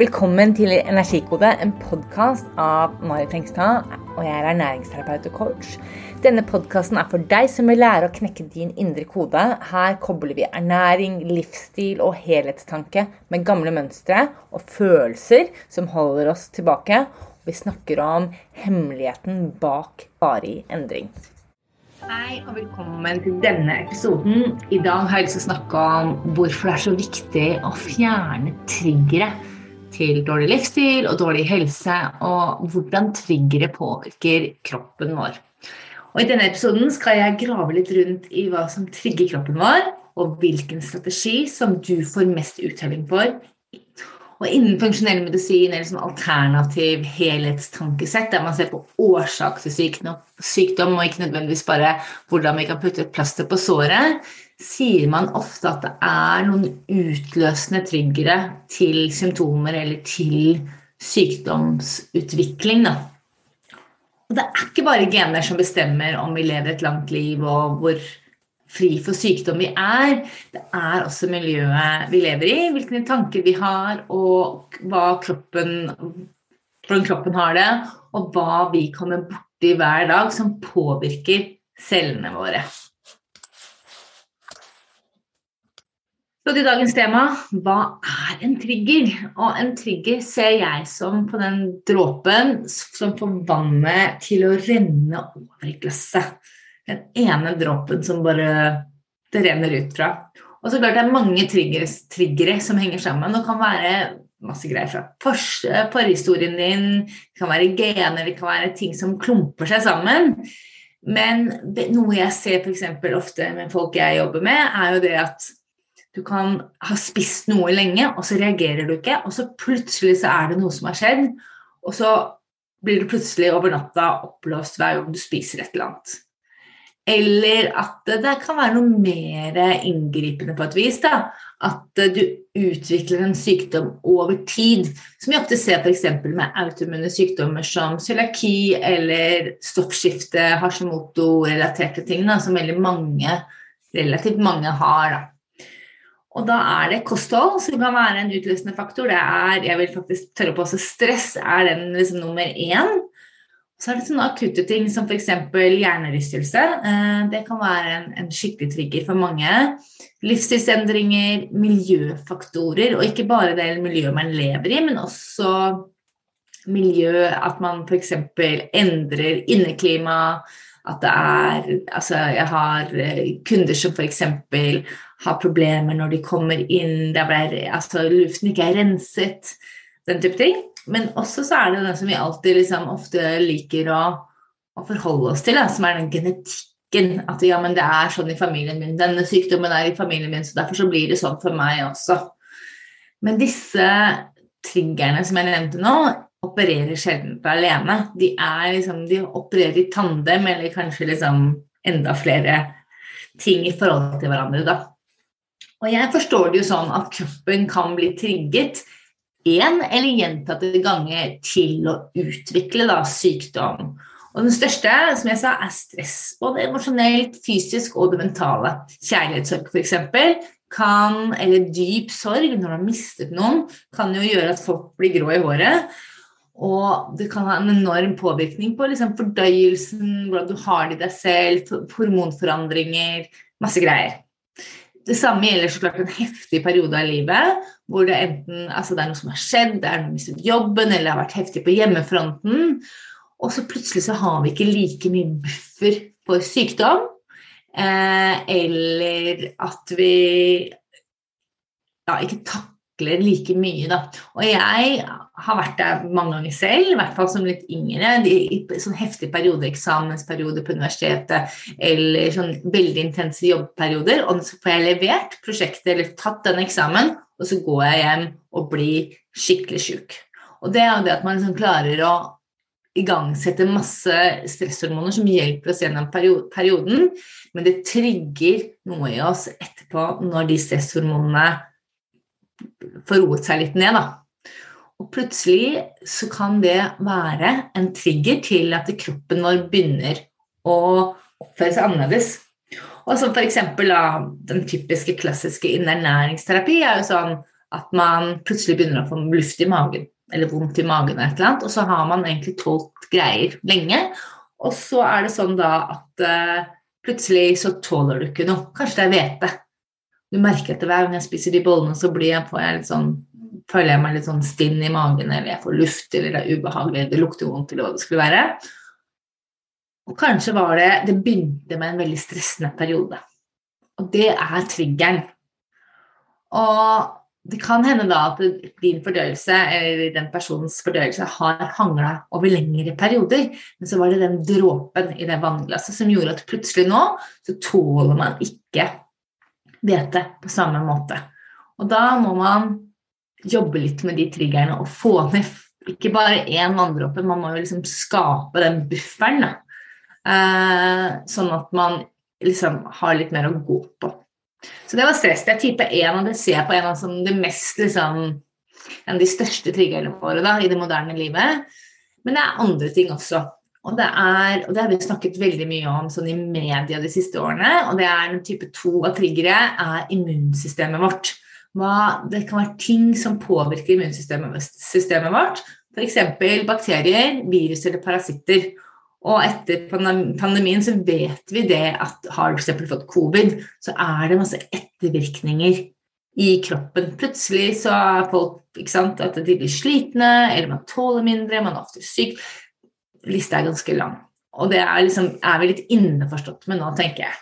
Velkommen til Energikode, en podkast av Mari Hengstad. Og jeg er ernæringsterapeut og coach. Denne podkasten er for deg som vil lære å knekke din indre kode. Her kobler vi ernæring, livsstil og helhetstanke med gamle mønstre og følelser som holder oss tilbake. Vi snakker om hemmeligheten bak varig endring. Hei og velkommen til denne episoden. I dag har jeg lyst til å snakke om hvorfor det er så viktig å fjerne triggere til dårlig livsstil og dårlig helse, og hvordan triggere påvirker kroppen vår. Og I denne episoden skal jeg grave litt rundt i hva som trigger kroppen vår, og hvilken strategi som du får mest uttelling for. Og Innen funksjonell medisin eller som alternativ helhetstankesett, der man ser på årsak til sykdom og ikke nødvendigvis bare hvordan vi kan putte et plaster på såret, sier man ofte at det er noen utløsende triggere til symptomer eller til sykdomsutvikling. Da. Og det er ikke bare gener som bestemmer om vi lever et langt liv og hvor fri for sykdom vi er. Det er også miljøet vi lever i, hvilke tanker vi har, og kroppen, hvordan kroppen har det, og hva vi kommer borti hver dag som påvirker cellene våre. Så til dagens tema hva er en trigger? Og en trigger ser jeg som på den dråpen som får vannet til å renne over i glasset. Den ene dråpen som bare det renner ut fra. Og så klart det er mange triggere som henger sammen og kan være masse greier fra forhistorien din, det kan være gener, det kan være ting som klumper seg sammen. Men noe jeg ser for ofte med folk jeg jobber med, er jo det at du kan ha spist noe lenge, og så reagerer du ikke, og så plutselig så er det noe som har skjedd, og så blir du plutselig over natta oppblåst hver gang du spiser et eller annet. Eller at det kan være noe mer inngripende på et vis. Da. At du utvikler en sykdom over tid, som vi ofte ser f.eks. med autoimmune sykdommer som cøliaki eller stoppskifte, Hashimoto-relaterte ting, da, som veldig mange, relativt mange har. Da. Og da er det kosthold som kan være en utløsende faktor. Det er, jeg vil faktisk tørre på også stress er den liksom nummer én. Så er det sånne akutte ting som f.eks. hjernerystelse. Eh, det kan være en, en, skikkelig trigger for mange. Livsstilsendringer, miljøfaktorer, og ikke bare det miljøet man lever i, men også miljø, at man f.eks. endrer inneklima. At det er Altså, jeg har eh, kunder som f.eks har problemer når de kommer inn, der ble, altså, luften ikke er renset, den type ting. Men også så er det den som vi alltid liksom, ofte liker å, å forholde oss til, da, som er den genetikken. At ja, men det er sånn i familien min, denne sykdommen er i familien min, så derfor så blir det sånn for meg også. Men disse triggerne som jeg nevnte nå, opererer sjelden alene. De, liksom, de opererer i tandem, eller kanskje liksom enda flere ting i forhold til hverandre, da. Og jeg forstår det jo sånn at kroppen kan bli trigget én eller gjentatte ganger til å utvikle da, sykdom. Og den største som jeg sa, er stress. Både emosjonelt, fysisk og det mentale. Kjærlighetssorg f.eks. kan, eller dyp sorg når du har mistet noen, kan jo gjøre at folk blir grå i håret. Og det kan ha en enorm påvirkning på liksom, fordøyelsen, hvordan du har det i deg selv, hormonforandringer, masse greier. Det samme gjelder så klart en heftig periode av livet hvor det enten altså det er noe som har skjedd, det er noe mistet jobben, eller det har vært heftig på hjemmefronten. Og så plutselig så har vi ikke like mye buffer for sykdom. Eh, eller at vi ja, ikke takler like mye, da. Og jeg har vært der mange ganger selv, i hvert fall som litt yngre. I sånn heftig periode, eksamensperiode på universitetet eller sånn veldig intense jobbperioder. Og så får jeg levert prosjektet eller tatt den eksamen, og så går jeg hjem og blir skikkelig sjuk. Og det er jo det at man liksom klarer å igangsette masse stresshormoner som hjelper oss gjennom perioden, men det trigger noe i oss etterpå når de stresshormonene får roet seg litt ned. da. Og plutselig så kan det være en trigger til at kroppen vår begynner å oppføre seg annerledes. Og som f.eks. den typiske klassiske innernæringsterapi er jo sånn at man plutselig begynner å få luft i magen, eller vondt i magen, eller et eller annet, og så har man egentlig tålt greier lenge. Og så er det sånn da at uh, plutselig så tåler du ikke noe. Kanskje det er hvete. Du merker etter hver gang jeg spiser de bollene, så jeg, jeg sånn, føler jeg meg litt sånn stinn i magen, eller jeg får luft, eller det er ubehagelig, det lukter vondt, eller hva det skulle være. Og kanskje var det Det begynte med en veldig stressende periode. Og det er triggeren. Og det kan hende da at din fordøyelse eller den personens fordøyelse har hangla over lengre perioder, men så var det den dråpen i det vannglasset som gjorde at plutselig nå så tåler man ikke hvete på samme måte. Og da må man jobbe litt med de triggerne og få ned ikke bare én vanndråpe, man må jo liksom skape den bufferen. Eh, sånn at man liksom har litt mer å gå på. Så det var stress. Det er type 1, og det ser jeg på en av som det mest liksom, en av de største triggerne våre da, i det moderne livet. Men det er andre ting også. Og det, er, og det har vi snakket veldig mye om sånn i media de siste årene. Og det er den type to av triggere er immunsystemet vårt. Hva, det kan være ting som påvirker immunsystemet vårt. F.eks. bakterier, virus eller parasitter. Og etter pandemien så vet vi det at har du f.eks. fått covid, så er det masse ettervirkninger i kroppen. Plutselig så er folk sant, at de blir slitne, eller man tåler mindre, man er ofte syk. Lista er ganske lang. Og det er, liksom, er vi litt innforstått med nå, tenker jeg.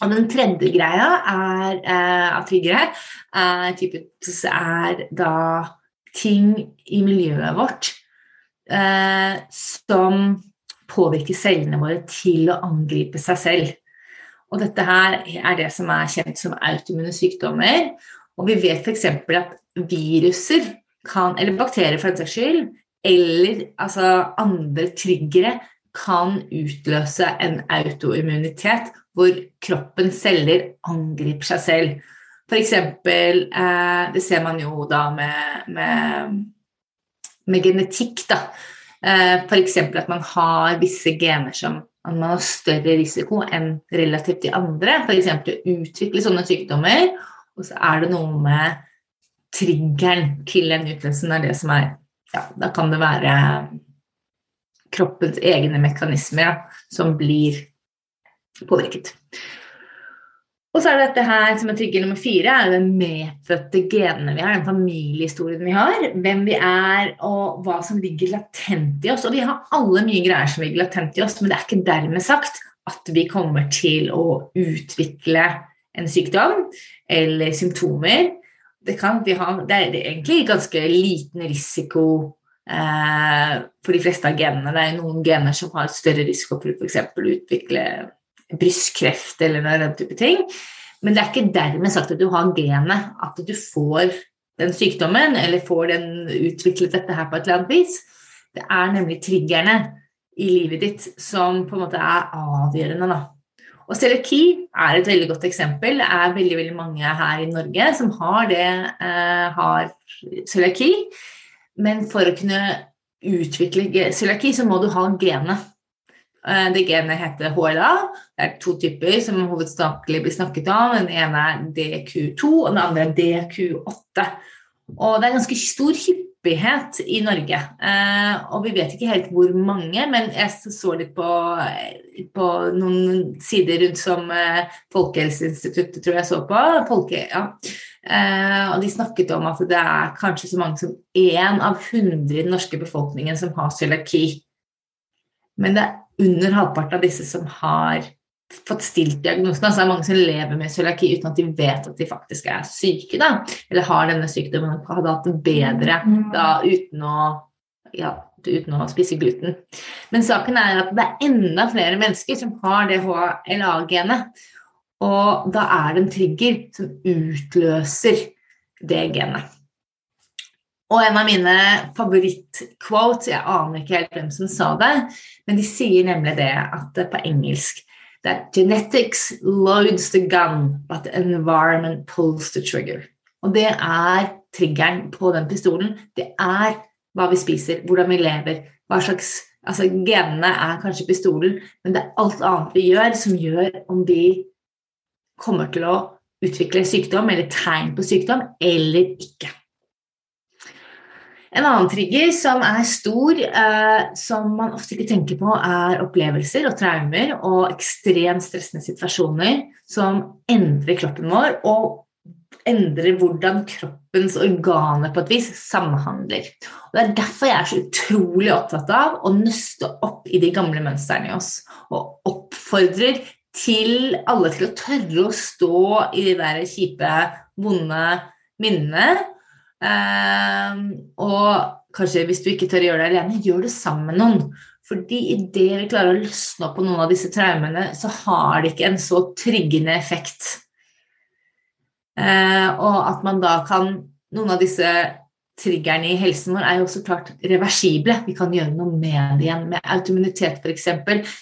Og den tredje greia er, eh, av triggere er, er da ting i miljøet vårt eh, som påvirker cellene våre til å angripe seg selv. Og dette her er det som er kjent som autoimmune sykdommer. Og vi vet f.eks. at viruser kan, eller bakterier for en saks skyld, eller altså andre triggere kan utløse en autoimmunitet hvor kroppens celler angriper seg selv. F.eks. Eh, det ser man jo da med, med, med genetikk, da. Eh, F.eks. at man har visse gener som man har større risiko enn relativt de andre. F.eks. å utvikle sånne sykdommer. Og så er det noe med triggeren til den utløselsen er det som er ja, Da kan det være kroppens egne mekanismer ja, som blir påvirket. Og så er det dette her som er trigger nummer fire, er den medfødte genene vi har, den familiehistorien vi har, hvem vi er og hva som ligger latent i oss. Og vi har alle mye greier som ligger latent i oss, men det er ikke dermed sagt at vi kommer til å utvikle en sykdom eller symptomer. Det, kan, ha, det er egentlig ganske liten risiko eh, for de fleste av genene. Det er noen gener som har større risiko for f.eks. å utvikle brystkreft eller den type ting. Men det er ikke dermed sagt at du har genet, at du får den sykdommen eller får den utviklet dette her på et eller annet vis. Det er nemlig triggerne i livet ditt som på en måte er avgjørende. da. Og cøliaki er et veldig godt eksempel. Det er veldig veldig mange her i Norge som har det, eh, har cøliaki. Men for å kunne utvikle cøliaki, så må du ha genet. Eh, det genet heter HLA. Det er to typer som hovedsakelig blir snakket om. Den ene er DQ2, og den andre er DQ8. Og det er ganske stor hyppighet i Norge. Eh, og vi vet ikke helt hvor mange, men jeg så litt på, på noen sider rundt som eh, Folkehelseinstituttet tror jeg så på. Folke, ja. og de snakket om at det er kanskje så mange som én av hundre i den norske befolkningen som har cøliaki. Men det er under halvparten av disse som har fått stilt diagnosen. Altså det er mange som lever med cøliaki uten at de vet at de faktisk er syke, da. Eller har denne sykdommen og hadde hatt det bedre da uten å, ja, uten å spise gluten. Men saken er at det er enda flere mennesker som har det HLA-genet. Og da er det en trigger som utløser det genet. Og en av mine favorittquotes Jeg aner ikke helt hvem som sa det, men de sier nemlig det at på engelsk that genetics loads the gun, but the environment pulls the trigger. Og det er triggeren på den pistolen. Det er hva vi spiser, hvordan vi lever, hva slags Altså, genene er kanskje pistolen, men det er alt annet vi gjør, som gjør om vi kommer til å utvikle sykdom eller tegn på sykdom eller ikke. En annen trigger som er stor, eh, som man ofte ikke tenker på, er opplevelser og traumer og ekstremt stressende situasjoner som endrer kroppen vår og endrer hvordan kroppens organer på et vis samhandler. Og det er derfor jeg er så utrolig opptatt av å nøste opp i de gamle mønstrene i oss og oppfordrer til alle til å tørre å stå i de der kjipe, vonde minnene og kanskje hvis du ikke tør å gjøre det alene, gjør det sammen med noen. Fordi idet vi klarer å løsne opp på noen av disse traumene, så har det ikke en så tryggende effekt. Eh, og at man da kan Noen av disse triggerne i helsen vår er jo også klart reversible. Vi kan gjøre noe med det igjen. Med autoimmunitet, f.eks.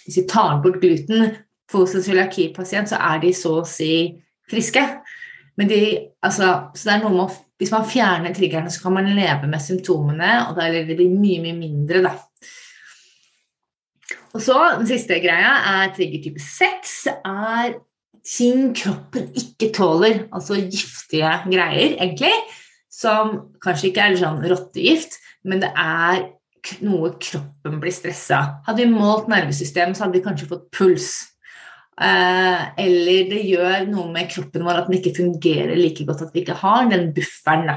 Hvis vi tar bort gluten hos en cøliakipasient, så er de så å si friske. Men de, altså, så det er noe med å hvis man fjerner triggerne, så kan man leve med symptomene, og da er det mye, mye mindre, da. Og så den siste greia er trigger type 6. er ting kroppen ikke tåler, altså giftige greier, egentlig, som kanskje ikke er sånn rottegift, men det er noe kroppen blir stressa. Hadde vi målt nervesystemet, så hadde vi kanskje fått puls. Eh, eller det gjør noe med kroppen vår at den ikke fungerer like godt, at vi ikke har den bufferen.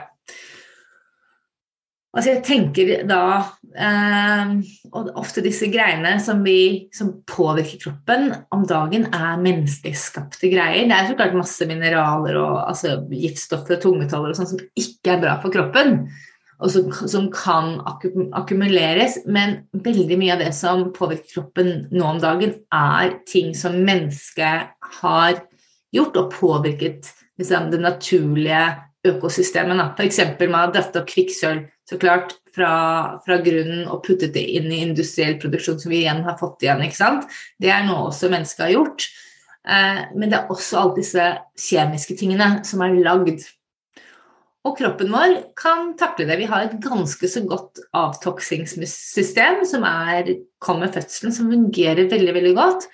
Altså jeg tenker da eh, Og ofte disse greiene som, vi, som påvirker kroppen om dagen, er menneskelig skapte greier. Det er så klart masse mineraler og altså, giftstoffer og tungmetaller og sånt som ikke er bra for kroppen og som, som, kan akkumuleres. Men veldig mye av det som påvirker kroppen nå om dagen, er ting som mennesket har gjort og påvirket liksom, det naturlige økosystemet. F.eks. man har dratt opp kvikksølv så klart fra, fra, grunnen og puttet det inn i industriell produksjon, som vi igjen har fått igjen. ikke sant? Det er noe også mennesket har gjort. Eh, men det er også alle disse kjemiske tingene som er lagd og kroppen vår kan takle det. Vi har et ganske så godt avtoksingssystem som er, kommer med fødselen, som fungerer veldig, veldig godt.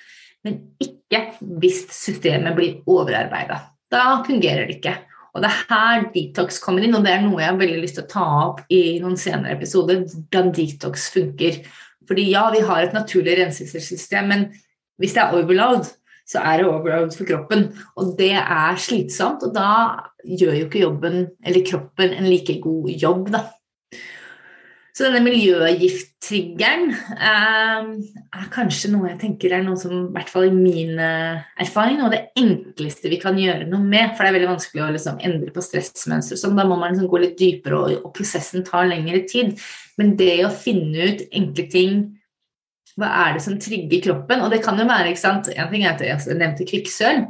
Men ikke hvis systemet blir overarbeida. Da fungerer det ikke. Og det er her detox kommer inn, og det er noe jeg har veldig lyst til å ta opp i noen senere episoder. Hvordan detox funker. Fordi ja, vi har et naturlig renselsessystem, men hvis det er overload, så er det overload for kroppen. Og det er slitsomt, og da gjør jo ikke jobben, eller kroppen, en like god jobb, da. Så denne miljøgifttriggeren eh, er kanskje noe jeg tenker er noe som, i hvert fall i min eh, erfaring, og det enkleste vi kan gjøre noe med. For det er veldig vanskelig å liksom, endre på stressmønster. Sånn, da må man liksom, gå litt dypere, og, og prosessen tar lengre tid. Men det å finne ut enkle ting hva er det som trigger kroppen? Og det kan jo være ikke sant, En ting er at jeg nevnte kvikksølv,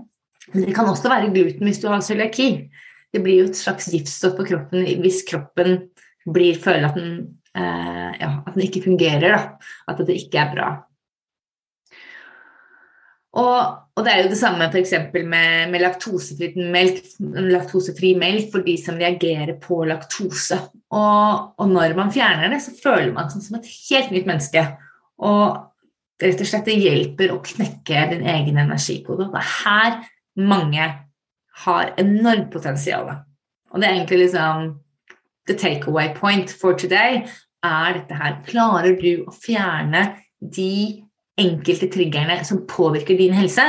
men det kan også være gluten hvis du har cøliaki. Det blir jo et slags giftstoff på kroppen hvis kroppen blir, føler at den, eh, ja, at den ikke fungerer. Da. At det ikke er bra. Og, og, det er jo det samme f.eks. med, med laktosefri melk, laktosefri melk for de som reagerer på laktose. Og, og, når man fjerner det, så føler man seg som et helt nytt menneske. Og rett og slett det hjelper å knekke din egen energikode. Det er her mange har enormt potensial. Og det er egentlig liksom the takeaway point for today er dette her. Klarer du å fjerne de enkelte triggerne som påvirker din helse,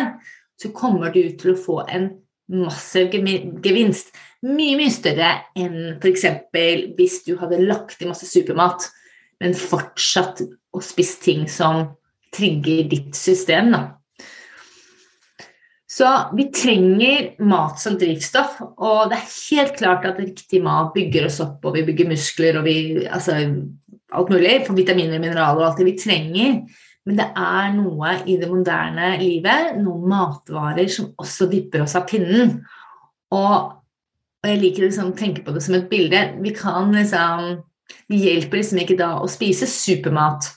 så kommer du til å få en massiv gevinst. Mye, mye større enn f.eks. hvis du hadde lagt i masse supermat, men fortsatt å spise ting som trigger ditt system. Da. Så vi trenger mat som drivstoff, og det er helt klart at riktig mat bygger oss opp, og vi bygger muskler og vi, altså, alt mulig, for vitaminer og mineraler og alt det vi trenger. Men det er noe i det moderne livet, noen matvarer, som også dypper oss av pinnen. Og, og jeg liker liksom å liksom tenke på det som et bilde. Vi kan liksom Det hjelper liksom ikke da å spise supermat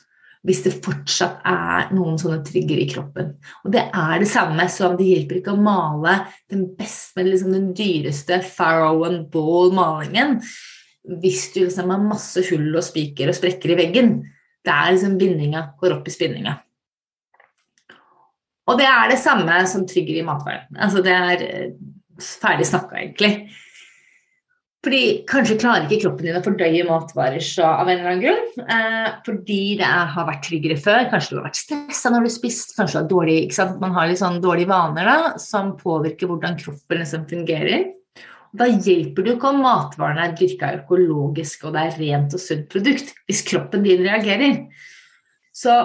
hvis det fortsatt er noen sånne trigger i kroppen. Og det er det samme som det hjelper ikke å male den beste, liksom den dyreste Farrow and Ball-malingen hvis du liksom har masse hull og spiker og sprekker i veggen. Det er liksom bindinga går opp i spinninga. Og det er det samme som trigger i matverden. Altså det er ferdig snakka, egentlig. Fordi kanskje klarer ikke kroppen din å fordøye matvarer så av en eller annen grunn. Eh, fordi det har vært tryggere før. Kanskje du har vært stressa når du har spist. Kanskje du har dårlig, Man har litt sånn dårlige vaner da, som påvirker hvordan kroppen liksom fungerer. Da hjelper det ikke om matvarene er dyrka økologisk og det er rent og sunt produkt, hvis kroppen din reagerer. Så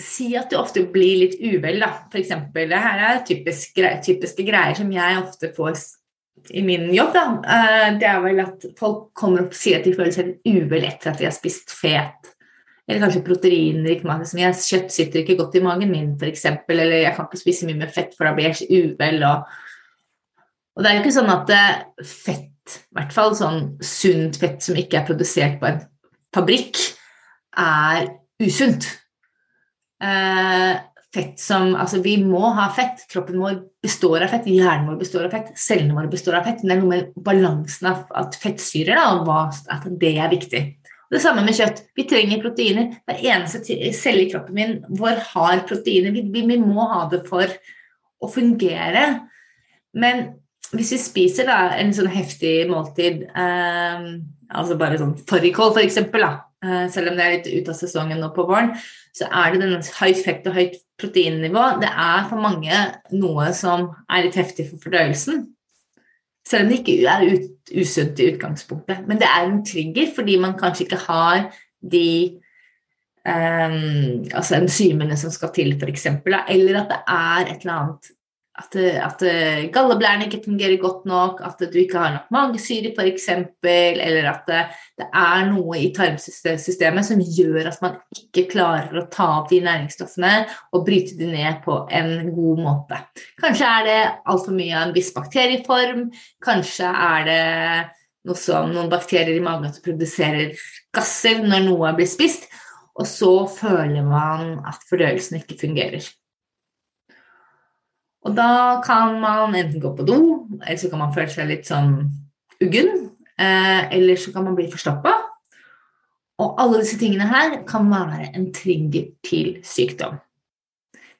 si at du ofte blir litt uvel, da. For eksempel, det er typiske, typiske greier som jeg ofte får i min jobb, da, eh, det er vel at folk kommer opp og sier at de føler seg uvel etter at de har spist fet. Eller kanskje proteinrik mat. Som jeg, kjøtt sitter ikke godt i magen min, f.eks. Eller jeg kan ikke spise mye med fett, for da blir jeg uvel. Og, og det er jo ikke sånn at eh, fett, i hvert fall sånn sunt fett som ikke er produsert på en fabrikk, er usunt. Eh, fett som Altså, vi må ha fett. Kroppen vår består av fett, hjernen vår består av fett, cellene våre består av fett. Men det er noe med balansen av at fettsyrer, da, og hva, at det er viktig. Det samme med kjøtt. Vi trenger proteiner. Hver eneste celle i kroppen min vår har proteiner. Vi, vi, vi, må ha det for å fungere. Men hvis vi spiser da, en sånn heftig måltid, eh, altså bare sånn fårikål for eh, selv om det er litt ut av sesongen nå på våren, så er det denne høyt fekt og høyt proteinnivå. Det er for mange noe som er litt heftig for fordøyelsen. Selv om det ikke er ut, usunt i utgangspunktet. Men det er en trigger fordi man kanskje ikke har de um, altså enzymene som skal til, f.eks. Eller at det er et eller annet at, at galleblæren ikke fungerer godt nok, at du ikke har nok magesyre f.eks., eller at det, det, er noe i tarmsystemet som gjør at man ikke klarer å ta opp de næringsstoffene og bryte de ned på en god måte. Kanskje er det altfor mye av en viss bakterieform, kanskje er det noe som noen bakterier i magen som produserer gasser når noe blir spist, og så føler man at fordøyelsen ikke fungerer. Og da kan man enten gå på do, eller så kan man føle seg litt sånn uggen. Eh, eller så kan man bli forstoppa. Og alle disse tingene her kan være en trigger til sykdom.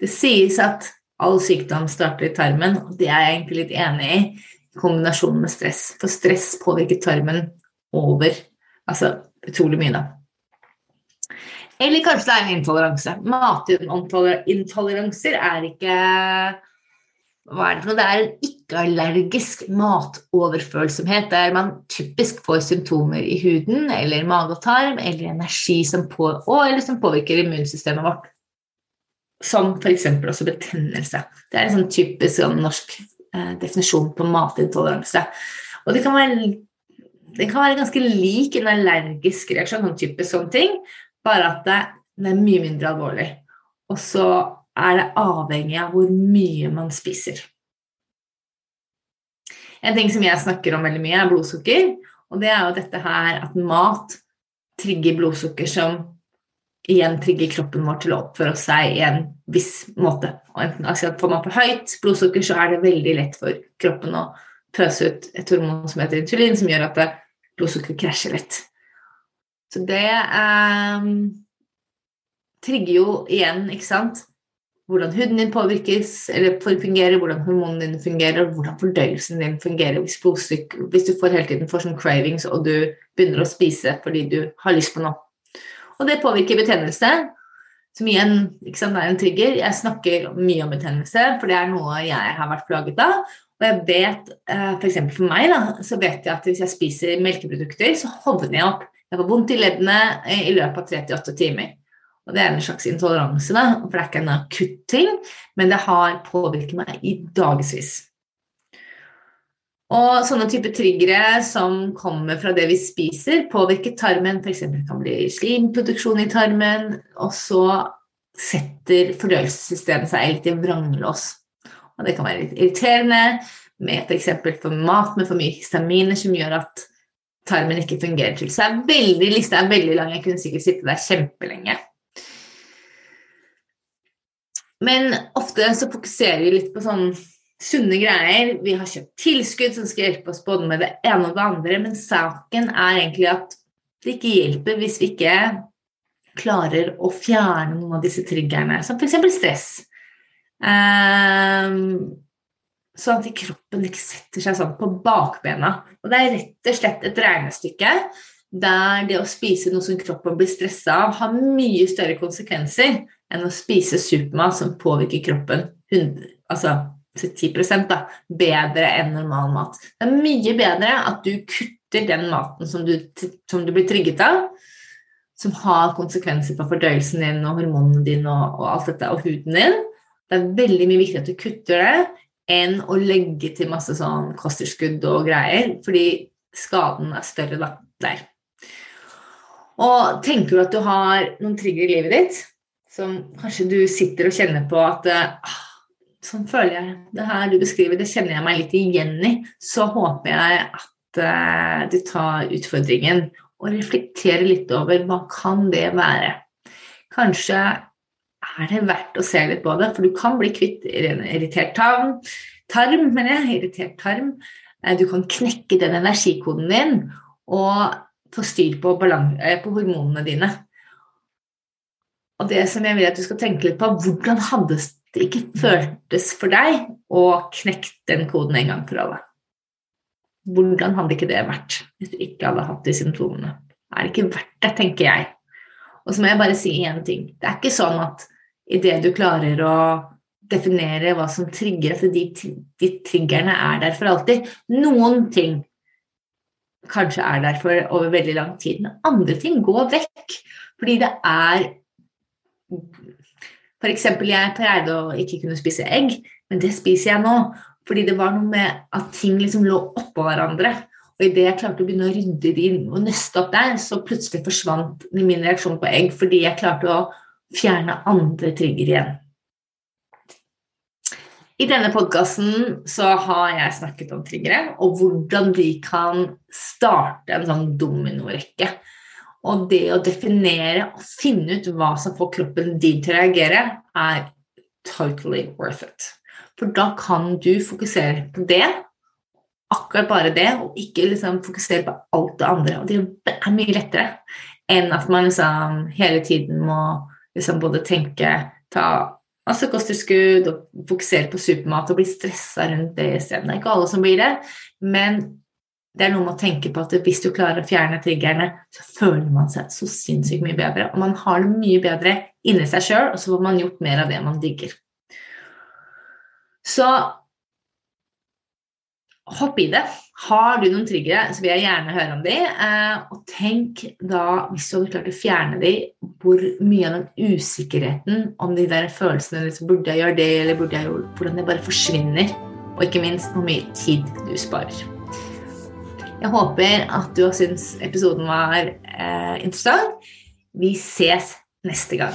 Det sies at all sykdom starter i tarmen, og det er jeg egentlig litt enig i, i kombinasjon med stress. For stress påvirker tarmen over altså utrolig mye, da. Eller kanskje det er en intoleranse. Matintoleranser er ikke hva er det for noe? Det er en ikke-allergisk matoverfølsomhet, der man typisk får symptomer i huden eller mage og tarm, eller energi som, på, eller som påvirker immunsystemet vårt. Som f.eks. også betennelse. Det er en sånn typisk sånn, norsk eh, definisjon på matintoleranse. Og det kan, være, det kan være ganske lik en allergisk reaksjon, sånn typisk sånne ting, bare at det, det er mye mindre alvorlig. Og så er det avhengig av hvor mye man spiser. En ting som jeg snakker om veldig mye, er blodsukker. Og det er jo dette her at mat trigger blodsukker som igjen trigger kroppen vår til å oppføre seg i en viss måte. Og enten altså, Får man for høyt blodsukker, så er det veldig lett for kroppen å pøse ut et hormon som heter insulin, som gjør at blodsukkeret krasjer litt. Så det eh, trigger jo igjen, ikke sant hvordan huden din påvirkes, eller fungerer, hvordan hormonene dine fungerer, hvordan fordøyelsen din fungerer hvis, hvis du får hele tiden får sånn cravings og du begynner å spise fordi du har lyst på noe. Og det påvirker betennelse, som igjen sant, er en trigger. Jeg snakker mye om betennelse, for det er noe jeg har vært plaget av. Og jeg vet, eh, f.eks. For, for meg, da, så vet jeg at hvis jeg spiser melkeprodukter, så hovner jeg opp. Jeg får vondt i leddene i løpet av 38 timer. Og det er en slags intoleranse, da, for det er ikke en akutt ting, men det har påvirket meg i dagevis. Og sånne type triggere som kommer fra det vi spiser, påvirker tarmen. F.eks. kan bli slimproduksjon i tarmen, og så setter fordøyelsessystemet seg litt i vranglås. Og det kan være litt irriterende med f.eks. for mat med for mye histaminer som gjør at tarmen ikke fungerer til. Så veldig, lista er veldig lang. Jeg kunne sikkert sitte der kjempelenge. Men ofte så fokuserer vi litt på sånn sunne greier. Vi har kjøpt tilskudd som skal hjelpe oss både med det ene og det andre, men saken er egentlig at det ikke hjelper hvis vi ikke klarer å fjerne noen av disse triggerne, som f.eks. stress. Um, sånn at kroppen ikke setter seg sånn på bakbena. Og det er rett og slett et regnestykke der det å spise noe som kroppen blir stressa av, har mye større konsekvenser enn å spise supermat som påvirker kroppen 100, altså 10 da, bedre enn normal mat. Det er mye bedre at du kutter den maten som du, som du blir trigget av, som har konsekvenser på fordøyelsen din og hormonene dine og, og alt dette, og huden din. Det er veldig mye viktig at du kutter det enn å legge til masse sånn kosttilskudd og greier, fordi skaden er større da, der. Og tenker du at du har noen trigger i livet ditt som kanskje du sitter og kjenner på at ah, Sånn føler jeg det her du beskriver, det kjenner jeg meg litt igjen i. Så håper jeg at uh, du tar utfordringen og reflekterer litt over hva kan det være. Kanskje er det verdt å se litt på det, for du kan bli kvitt irritert tarm, tarm mener jeg, irritert tarm. Eh, du kan knekke den energikoden din og få styr på, eh, på hormonene dine. Og det som jeg vil at du skal tenke litt på, hvordan hadde det ikke føltes for deg å knekke den koden en gang for alle? Hvordan hadde ikke det vært hvis du ikke hadde hatt de symptomene? Det er ikke verdt det, tenker jeg. Og så må jeg bare si én ting. Det er ikke sånn at idet du klarer å definere hva som trigger at de, de triggerne er der for alltid. Noen ting kanskje er der for over veldig lang tid, men andre ting går vekk. Fordi det er F.eks. jeg pleide å ikke kunne spise egg, men det spiser jeg nå. Fordi det var noe med at ting liksom lå oppå hverandre. Og idet jeg klarte å begynne å rydde det inn og nøste opp der, så plutselig forsvant min reaksjon på egg fordi jeg klarte å fjerne andre trigger igjen. I denne podkasten har jeg snakket om triggere, og hvordan de kan starte en sånn dominorekke. Og det å definere og finne ut hva som får kroppen din til å reagere, er totally worth it. For da kan du fokusere på det, akkurat bare det, og ikke liksom fokusere på alt det andre. Og det er mye lettere enn at man liksom hele tiden må liksom både tenke, ta masse kosttilskudd og fokusere på supermat og bli stressa rundt det isteden. Det er ikke alle som blir det, men det er noe med å tenke på at hvis du klarer å fjerne triggerne, så føler man seg så sinnssykt mye bedre. Og man har det mye bedre inni seg sjøl, og så får man gjort mer av det man digger. Så hopp i det. Har du noen triggere, så vil jeg gjerne høre om de. Eh, og tenk da, hvis du hadde klart å fjerne de, hvor mye av den usikkerheten om de der følelsene liksom, Burde jeg gjøre det, eller burde jeg gjøre Hvordan det bare forsvinner. Og ikke minst hvor mye tid du sparer. Jeg håper at du har syntes episoden var eh, interessant. Vi ses neste gang.